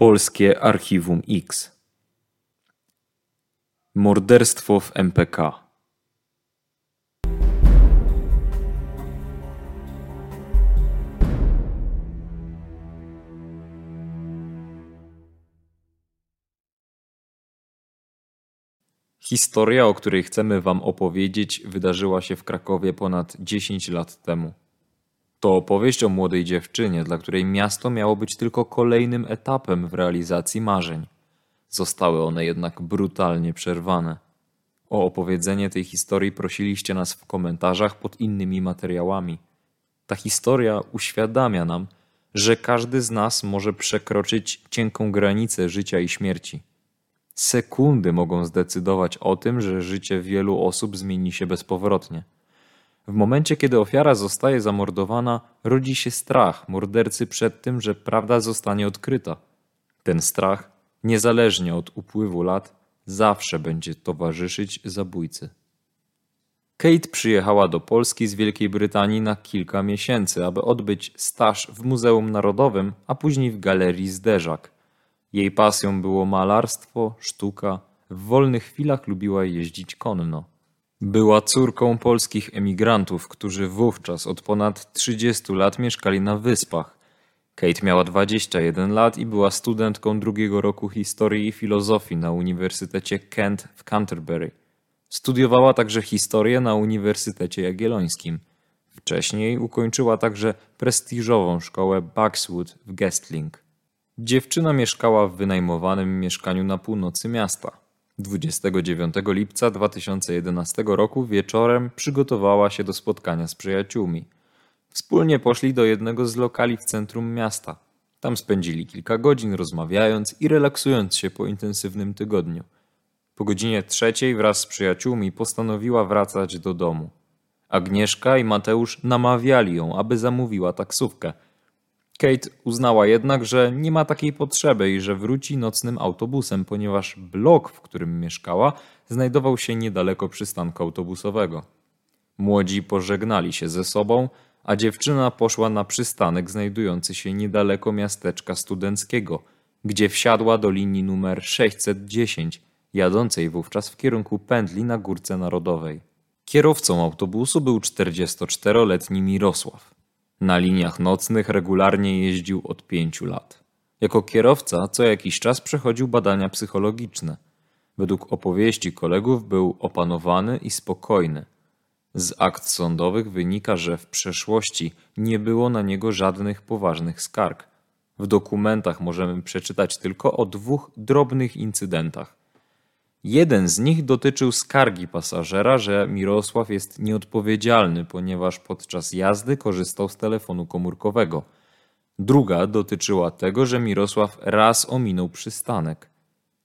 Polskie Archiwum X Morderstwo w MPK Historia, o której chcemy Wam opowiedzieć, wydarzyła się w Krakowie ponad 10 lat temu. To opowieść o młodej dziewczynie, dla której miasto miało być tylko kolejnym etapem w realizacji marzeń. Zostały one jednak brutalnie przerwane. O opowiedzenie tej historii prosiliście nas w komentarzach pod innymi materiałami. Ta historia uświadamia nam, że każdy z nas może przekroczyć cienką granicę życia i śmierci. Sekundy mogą zdecydować o tym, że życie wielu osób zmieni się bezpowrotnie. W momencie, kiedy ofiara zostaje zamordowana, rodzi się strach mordercy przed tym, że prawda zostanie odkryta. Ten strach, niezależnie od upływu lat, zawsze będzie towarzyszyć zabójcy. Kate przyjechała do Polski z Wielkiej Brytanii na kilka miesięcy, aby odbyć staż w Muzeum Narodowym, a później w Galerii Zderzak. Jej pasją było malarstwo, sztuka, w wolnych chwilach lubiła jeździć konno. Była córką polskich emigrantów, którzy wówczas od ponad 30 lat mieszkali na wyspach. Kate miała 21 lat i była studentką drugiego roku historii i filozofii na Uniwersytecie Kent w Canterbury. Studiowała także historię na Uniwersytecie Jagiellońskim. Wcześniej ukończyła także prestiżową szkołę Buxwood w Guestling. Dziewczyna mieszkała w wynajmowanym mieszkaniu na północy miasta. 29 lipca 2011 roku wieczorem przygotowała się do spotkania z przyjaciółmi. Wspólnie poszli do jednego z lokali w centrum miasta. Tam spędzili kilka godzin rozmawiając i relaksując się po intensywnym tygodniu. Po godzinie trzeciej wraz z przyjaciółmi postanowiła wracać do domu. Agnieszka i Mateusz namawiali ją, aby zamówiła taksówkę. Kate uznała jednak, że nie ma takiej potrzeby i że wróci nocnym autobusem, ponieważ blok, w którym mieszkała, znajdował się niedaleko przystanku autobusowego. Młodzi pożegnali się ze sobą, a dziewczyna poszła na przystanek znajdujący się niedaleko miasteczka studenckiego, gdzie wsiadła do linii numer 610, jadącej wówczas w kierunku pędli na Górce Narodowej. Kierowcą autobusu był 44-letni Mirosław. Na liniach nocnych regularnie jeździł od pięciu lat. Jako kierowca co jakiś czas przechodził badania psychologiczne. Według opowieści kolegów był opanowany i spokojny. Z akt sądowych wynika, że w przeszłości nie było na niego żadnych poważnych skarg. W dokumentach możemy przeczytać tylko o dwóch drobnych incydentach. Jeden z nich dotyczył skargi pasażera, że Mirosław jest nieodpowiedzialny, ponieważ podczas jazdy korzystał z telefonu komórkowego. Druga dotyczyła tego, że Mirosław raz ominął przystanek.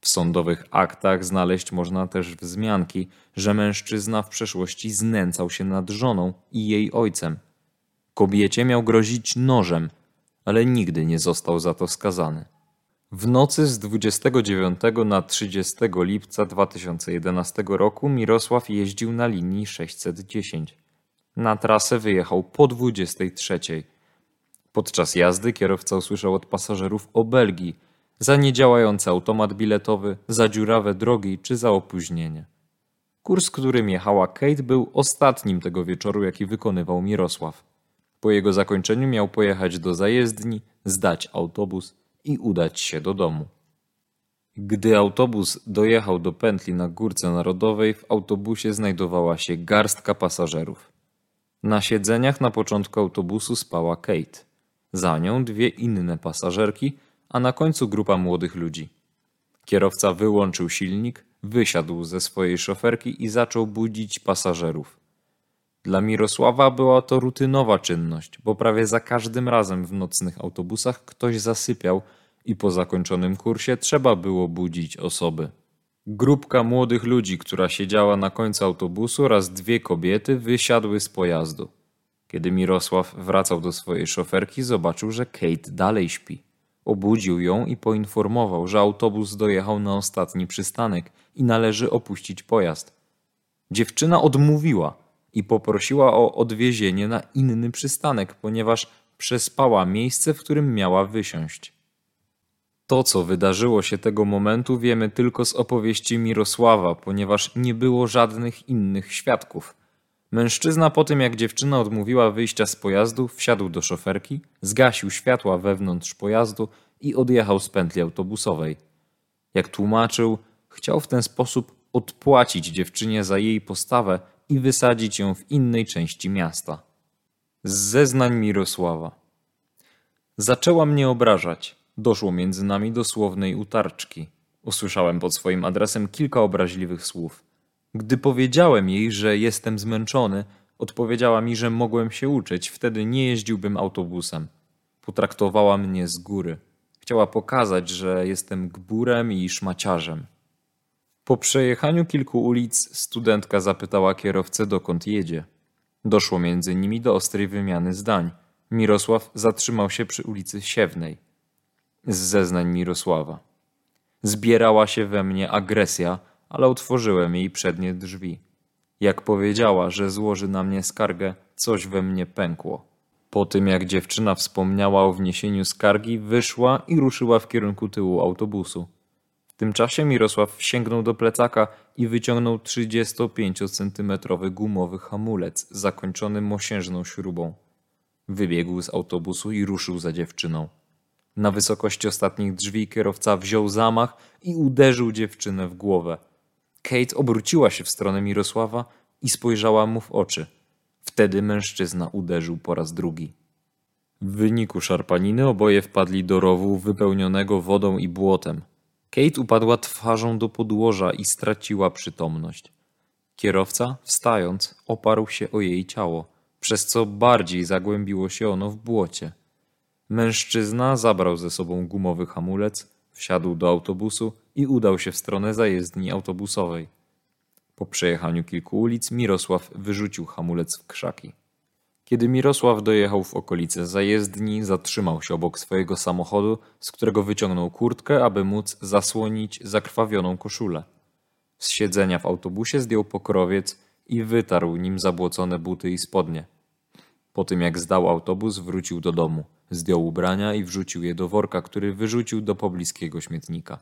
W sądowych aktach znaleźć można też wzmianki, że mężczyzna w przeszłości znęcał się nad żoną i jej ojcem. Kobiecie miał grozić nożem, ale nigdy nie został za to skazany. W nocy z 29 na 30 lipca 2011 roku Mirosław jeździł na linii 610. Na trasę wyjechał po 23. Podczas jazdy kierowca usłyszał od pasażerów obelgi za niedziałający automat biletowy, za dziurawe drogi czy za opóźnienie. Kurs, którym jechała Kate, był ostatnim tego wieczoru, jaki wykonywał Mirosław. Po jego zakończeniu miał pojechać do zajezdni, zdać autobus i udać się do domu. Gdy autobus dojechał do pętli na Górce Narodowej, w autobusie znajdowała się garstka pasażerów. Na siedzeniach na początku autobusu spała Kate. Za nią dwie inne pasażerki, a na końcu grupa młodych ludzi. Kierowca wyłączył silnik, wysiadł ze swojej szoferki i zaczął budzić pasażerów. Dla Mirosława była to rutynowa czynność, bo prawie za każdym razem w nocnych autobusach ktoś zasypiał i po zakończonym kursie trzeba było budzić osoby. Grupka młodych ludzi, która siedziała na końcu autobusu oraz dwie kobiety wysiadły z pojazdu. Kiedy Mirosław wracał do swojej szoferki, zobaczył, że Kate dalej śpi. Obudził ją i poinformował, że autobus dojechał na ostatni przystanek i należy opuścić pojazd. Dziewczyna odmówiła i poprosiła o odwiezienie na inny przystanek, ponieważ przespała miejsce, w którym miała wysiąść. To, co wydarzyło się tego momentu, wiemy tylko z opowieści Mirosława, ponieważ nie było żadnych innych świadków. Mężczyzna po tym, jak dziewczyna odmówiła wyjścia z pojazdu, wsiadł do szoferki, zgasił światła wewnątrz pojazdu i odjechał z pętli autobusowej. Jak tłumaczył, chciał w ten sposób odpłacić dziewczynie za jej postawę i wysadzić ją w innej części miasta. Z zeznań Mirosława. Zaczęła mnie obrażać. Doszło między nami do słownej utarczki. Usłyszałem pod swoim adresem kilka obraźliwych słów. Gdy powiedziałem jej, że jestem zmęczony, odpowiedziała mi, że mogłem się uczyć, wtedy nie jeździłbym autobusem. Potraktowała mnie z góry. Chciała pokazać, że jestem gburem i szmaciarzem. Po przejechaniu kilku ulic studentka zapytała kierowcę, dokąd jedzie. Doszło między nimi do ostrej wymiany zdań. Mirosław zatrzymał się przy ulicy Siewnej. Z zeznań Mirosława. Zbierała się we mnie agresja, ale otworzyłem jej przednie drzwi. Jak powiedziała, że złoży na mnie skargę, coś we mnie pękło. Po tym, jak dziewczyna wspomniała o wniesieniu skargi, wyszła i ruszyła w kierunku tyłu autobusu. W tym czasie Mirosław sięgnął do plecaka i wyciągnął 35-centymetrowy gumowy hamulec zakończony mosiężną śrubą. Wybiegł z autobusu i ruszył za dziewczyną. Na wysokości ostatnich drzwi kierowca wziął zamach i uderzył dziewczynę w głowę. Kate obróciła się w stronę Mirosława i spojrzała mu w oczy. Wtedy mężczyzna uderzył po raz drugi. W wyniku szarpaniny oboje wpadli do rowu wypełnionego wodą i błotem. Kate upadła twarzą do podłoża i straciła przytomność. Kierowca, wstając, oparł się o jej ciało, przez co bardziej zagłębiło się ono w błocie. Mężczyzna zabrał ze sobą gumowy hamulec, wsiadł do autobusu i udał się w stronę zajezdni autobusowej. Po przejechaniu kilku ulic Mirosław wyrzucił hamulec w krzaki. Kiedy Mirosław dojechał w okolice zajezdni, zatrzymał się obok swojego samochodu, z którego wyciągnął kurtkę, aby móc zasłonić zakrwawioną koszulę. Z siedzenia w autobusie zdjął pokrowiec i wytarł nim zabłocone buty i spodnie. Po tym jak zdał autobus, wrócił do domu, zdjął ubrania i wrzucił je do worka, który wyrzucił do pobliskiego śmietnika.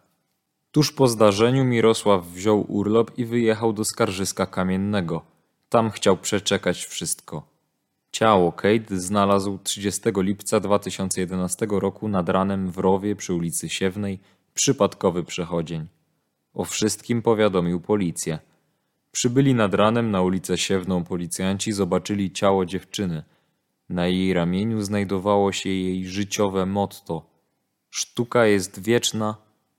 Tuż po zdarzeniu Mirosław wziął urlop i wyjechał do Skarżyska Kamiennego. Tam chciał przeczekać wszystko. Ciało Kate znalazł 30 lipca 2011 roku nad ranem w rowie przy ulicy Siewnej, przypadkowy przechodzień. O wszystkim powiadomił policję. Przybyli nad ranem na ulicę Siewną policjanci zobaczyli ciało dziewczyny. Na jej ramieniu znajdowało się jej życiowe motto: Sztuka jest wieczna,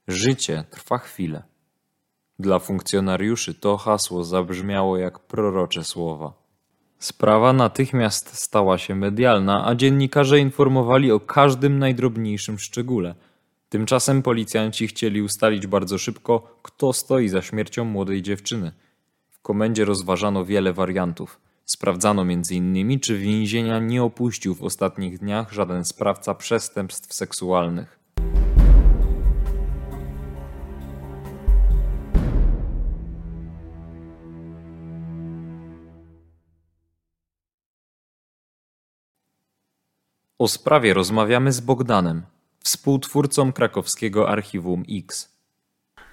Życie trwa chwilę. Dla funkcjonariuszy to hasło zabrzmiało jak prorocze słowa. Sprawa natychmiast stała się medialna, a dziennikarze informowali o każdym najdrobniejszym szczególe. Tymczasem policjanci chcieli ustalić bardzo szybko, kto stoi za śmiercią młodej dziewczyny. W komendzie rozważano wiele wariantów. Sprawdzano m.in., czy więzienia nie opuścił w ostatnich dniach żaden sprawca przestępstw seksualnych. O sprawie rozmawiamy z Bogdanem, współtwórcą krakowskiego Archiwum X.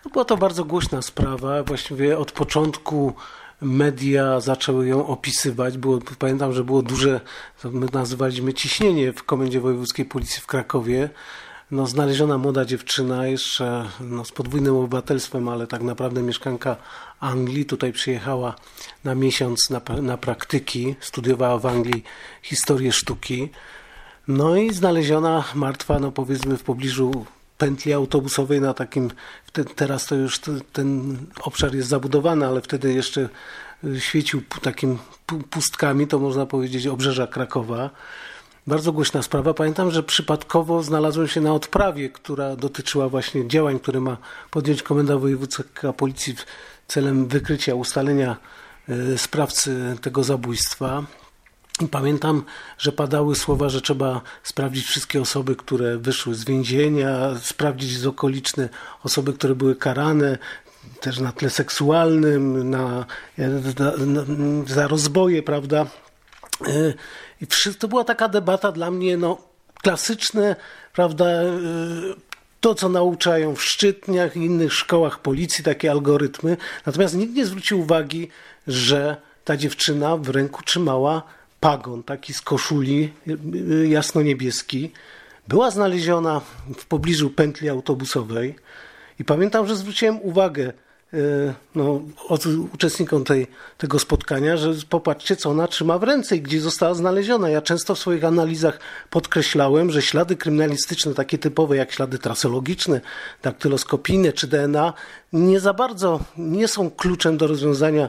No, była to bardzo głośna sprawa. Właściwie od początku media zaczęły ją opisywać. Było, pamiętam, że było duże, to my nazywaliśmy ciśnienie w Komendzie Wojewódzkiej Policji w Krakowie. No, znaleziona młoda dziewczyna, jeszcze no, z podwójnym obywatelstwem, ale tak naprawdę mieszkanka Anglii. Tutaj przyjechała na miesiąc na, na praktyki, studiowała w Anglii historię sztuki. No i znaleziona martwa, no powiedzmy w pobliżu pętli autobusowej na takim, teraz to już ten obszar jest zabudowany, ale wtedy jeszcze y, świecił takim pustkami, to można powiedzieć obrzeża Krakowa. Bardzo głośna sprawa. Pamiętam, że przypadkowo znalazłem się na odprawie, która dotyczyła właśnie działań, które ma podjąć Komenda Wojewódzka Policji celem wykrycia, ustalenia y, sprawcy tego zabójstwa. I pamiętam, że padały słowa, że trzeba sprawdzić wszystkie osoby, które wyszły z więzienia, sprawdzić z okoliczne osoby, które były karane, też na tle seksualnym, na, na, za rozboje, prawda? E, I to była taka debata dla mnie, no, klasyczne, prawda, e, to, co nauczają w szczytniach i innych szkołach policji, takie algorytmy. Natomiast nikt nie zwrócił uwagi, że ta dziewczyna w ręku trzymała pagon, taki z koszuli jasno-niebieski. Była znaleziona w pobliżu pętli autobusowej i pamiętam, że zwróciłem uwagę E, no, od, uczestnikom tej, tego spotkania, że popatrzcie, co ona trzyma w ręce i gdzie została znaleziona. Ja często w swoich analizach podkreślałem, że ślady kryminalistyczne, takie typowe jak ślady trasologiczne, daktyloskopijne czy DNA, nie za bardzo nie są kluczem do rozwiązania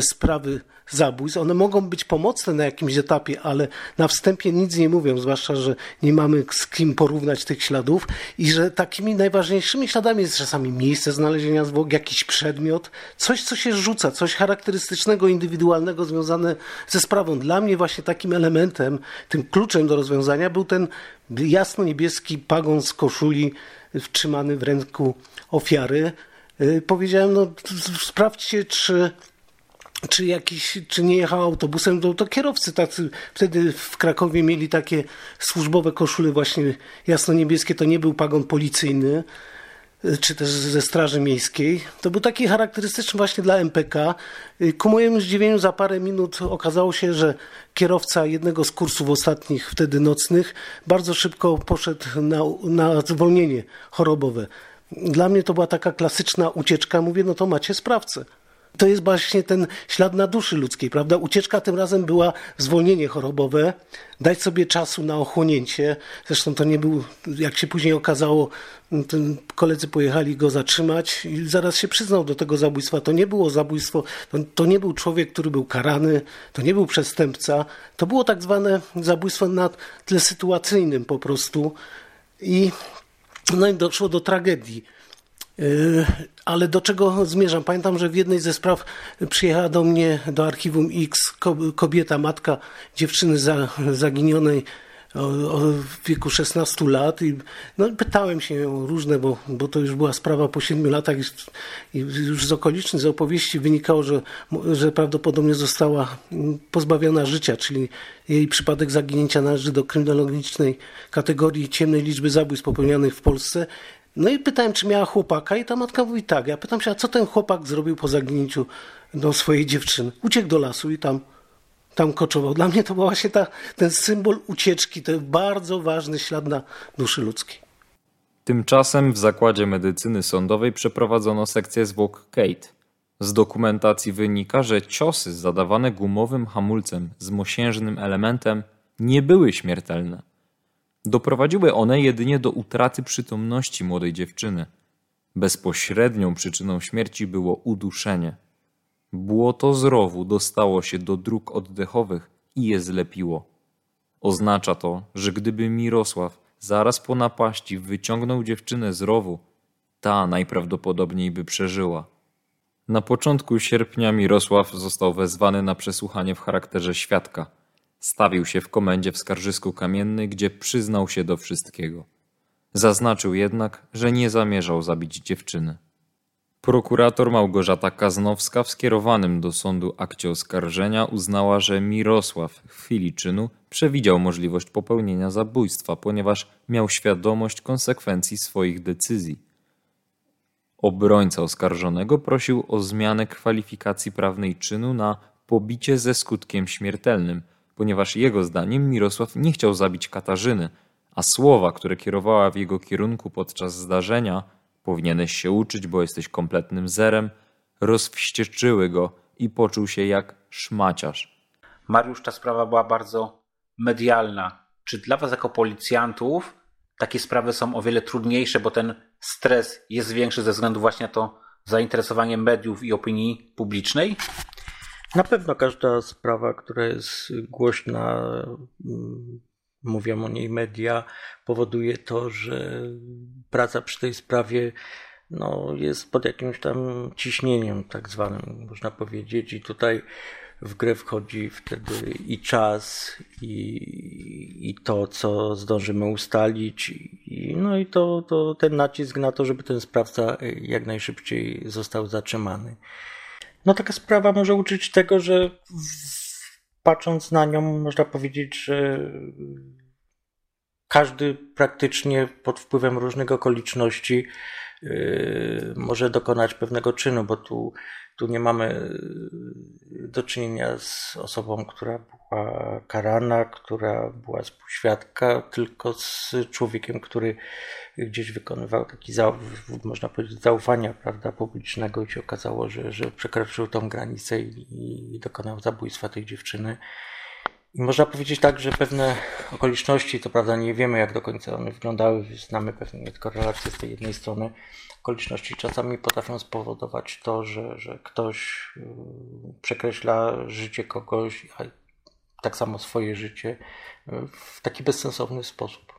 sprawy zabójstw. One mogą być pomocne na jakimś etapie, ale na wstępie nic nie mówią, zwłaszcza, że nie mamy z kim porównać tych śladów i że takimi najważniejszymi śladami jest czasami miejsce znalezienia zwłok, jakiś przedmiot, coś, co się rzuca, coś charakterystycznego, indywidualnego związane ze sprawą. Dla mnie właśnie takim elementem, tym kluczem do rozwiązania był ten jasno-niebieski pagon z koszuli wtrzymany w ręku ofiary. Y, powiedziałem, no sprawdźcie, czy czy, jakiś, czy nie jechał autobusem, to, to kierowcy tacy wtedy w Krakowie mieli takie służbowe koszule właśnie jasno-niebieskie, to nie był pagon policyjny, czy też ze Straży Miejskiej. To był taki charakterystyczny właśnie dla MPK. Ku mojemu zdziwieniu za parę minut okazało się, że kierowca jednego z kursów ostatnich, wtedy nocnych, bardzo szybko poszedł na, na zwolnienie chorobowe. Dla mnie to była taka klasyczna ucieczka. Mówię, no to macie sprawcę to jest właśnie ten ślad na duszy ludzkiej, prawda? Ucieczka tym razem była zwolnienie chorobowe, dać sobie czasu na ochłonięcie. Zresztą to nie był, jak się później okazało, koledzy pojechali go zatrzymać i zaraz się przyznał do tego zabójstwa. To nie było zabójstwo, to, to nie był człowiek, który był karany, to nie był przestępca. To było tak zwane zabójstwo na tle sytuacyjnym po prostu. I no i doszło do tragedii. Yy, ale do czego zmierzam? Pamiętam, że w jednej ze spraw przyjechała do mnie do archiwum X kobieta, matka dziewczyny zaginionej w wieku 16 lat i no, pytałem się ją różne, bo, bo to już była sprawa po 7 latach i, i już z okolicznych, z opowieści wynikało, że, że prawdopodobnie została pozbawiona życia, czyli jej przypadek zaginięcia należy do kryminologicznej kategorii ciemnej liczby zabójstw popełnianych w Polsce no i pytałem, czy miała chłopaka i ta matka mówi tak. Ja pytam się, a co ten chłopak zrobił po zaginięciu do swojej dziewczyny? Uciekł do lasu i tam, tam koczował. Dla mnie to był właśnie ta, ten symbol ucieczki, to bardzo ważny ślad na duszy ludzkiej. Tymczasem w zakładzie medycyny sądowej przeprowadzono sekcję zwłok Kate. Z dokumentacji wynika, że ciosy zadawane gumowym hamulcem z mosiężnym elementem nie były śmiertelne. Doprowadziły one jedynie do utraty przytomności młodej dziewczyny. Bezpośrednią przyczyną śmierci było uduszenie. Błoto z rowu dostało się do dróg oddechowych i je zlepiło. Oznacza to, że gdyby Mirosław zaraz po napaści wyciągnął dziewczynę z rowu, ta najprawdopodobniej by przeżyła. Na początku sierpnia Mirosław został wezwany na przesłuchanie w charakterze świadka – Stawił się w komendzie w Skarżysku Kamiennej, gdzie przyznał się do wszystkiego. Zaznaczył jednak, że nie zamierzał zabić dziewczyny. Prokurator Małgorzata Kaznowska w skierowanym do sądu akcie oskarżenia uznała, że Mirosław w chwili czynu przewidział możliwość popełnienia zabójstwa, ponieważ miał świadomość konsekwencji swoich decyzji. Obrońca oskarżonego prosił o zmianę kwalifikacji prawnej czynu na pobicie ze skutkiem śmiertelnym – ponieważ jego zdaniem Mirosław nie chciał zabić Katarzyny, a słowa, które kierowała w jego kierunku podczas zdarzenia powinieneś się uczyć, bo jesteś kompletnym zerem, rozwścieczyły go i poczuł się jak szmaciarz. Mariusz, ta sprawa była bardzo medialna. Czy dla Was jako policjantów takie sprawy są o wiele trudniejsze, bo ten stres jest większy ze względu właśnie na to zainteresowanie mediów i opinii publicznej? Na pewno każda sprawa, która jest głośna, mm, mówią o niej media, powoduje to, że praca przy tej sprawie no, jest pod jakimś tam ciśnieniem, tak zwanym, można powiedzieć, i tutaj w grę wchodzi wtedy i czas, i, i to, co zdążymy ustalić, i, no i to, to ten nacisk na to, żeby ten sprawca jak najszybciej został zatrzymany. No taka sprawa może uczyć tego, że patrząc na nią można powiedzieć, że każdy praktycznie pod wpływem różnych okoliczności yy, może dokonać pewnego czynu, bo tu, tu nie mamy yy, do czynienia z osobą, która była karana, która była współświadka, tylko z człowiekiem, który gdzieś wykonywał taki, można powiedzieć, zaufania prawda, publicznego i się okazało, że, że przekroczył tą granicę i, i dokonał zabójstwa tej dziewczyny. I można powiedzieć tak, że pewne okoliczności, to prawda nie wiemy jak do końca one wyglądały, znamy pewnie tylko relacje z tej jednej strony, okoliczności czasami potrafią spowodować to, że, że ktoś y, przekreśla życie kogoś, a tak samo swoje życie y, w taki bezsensowny sposób.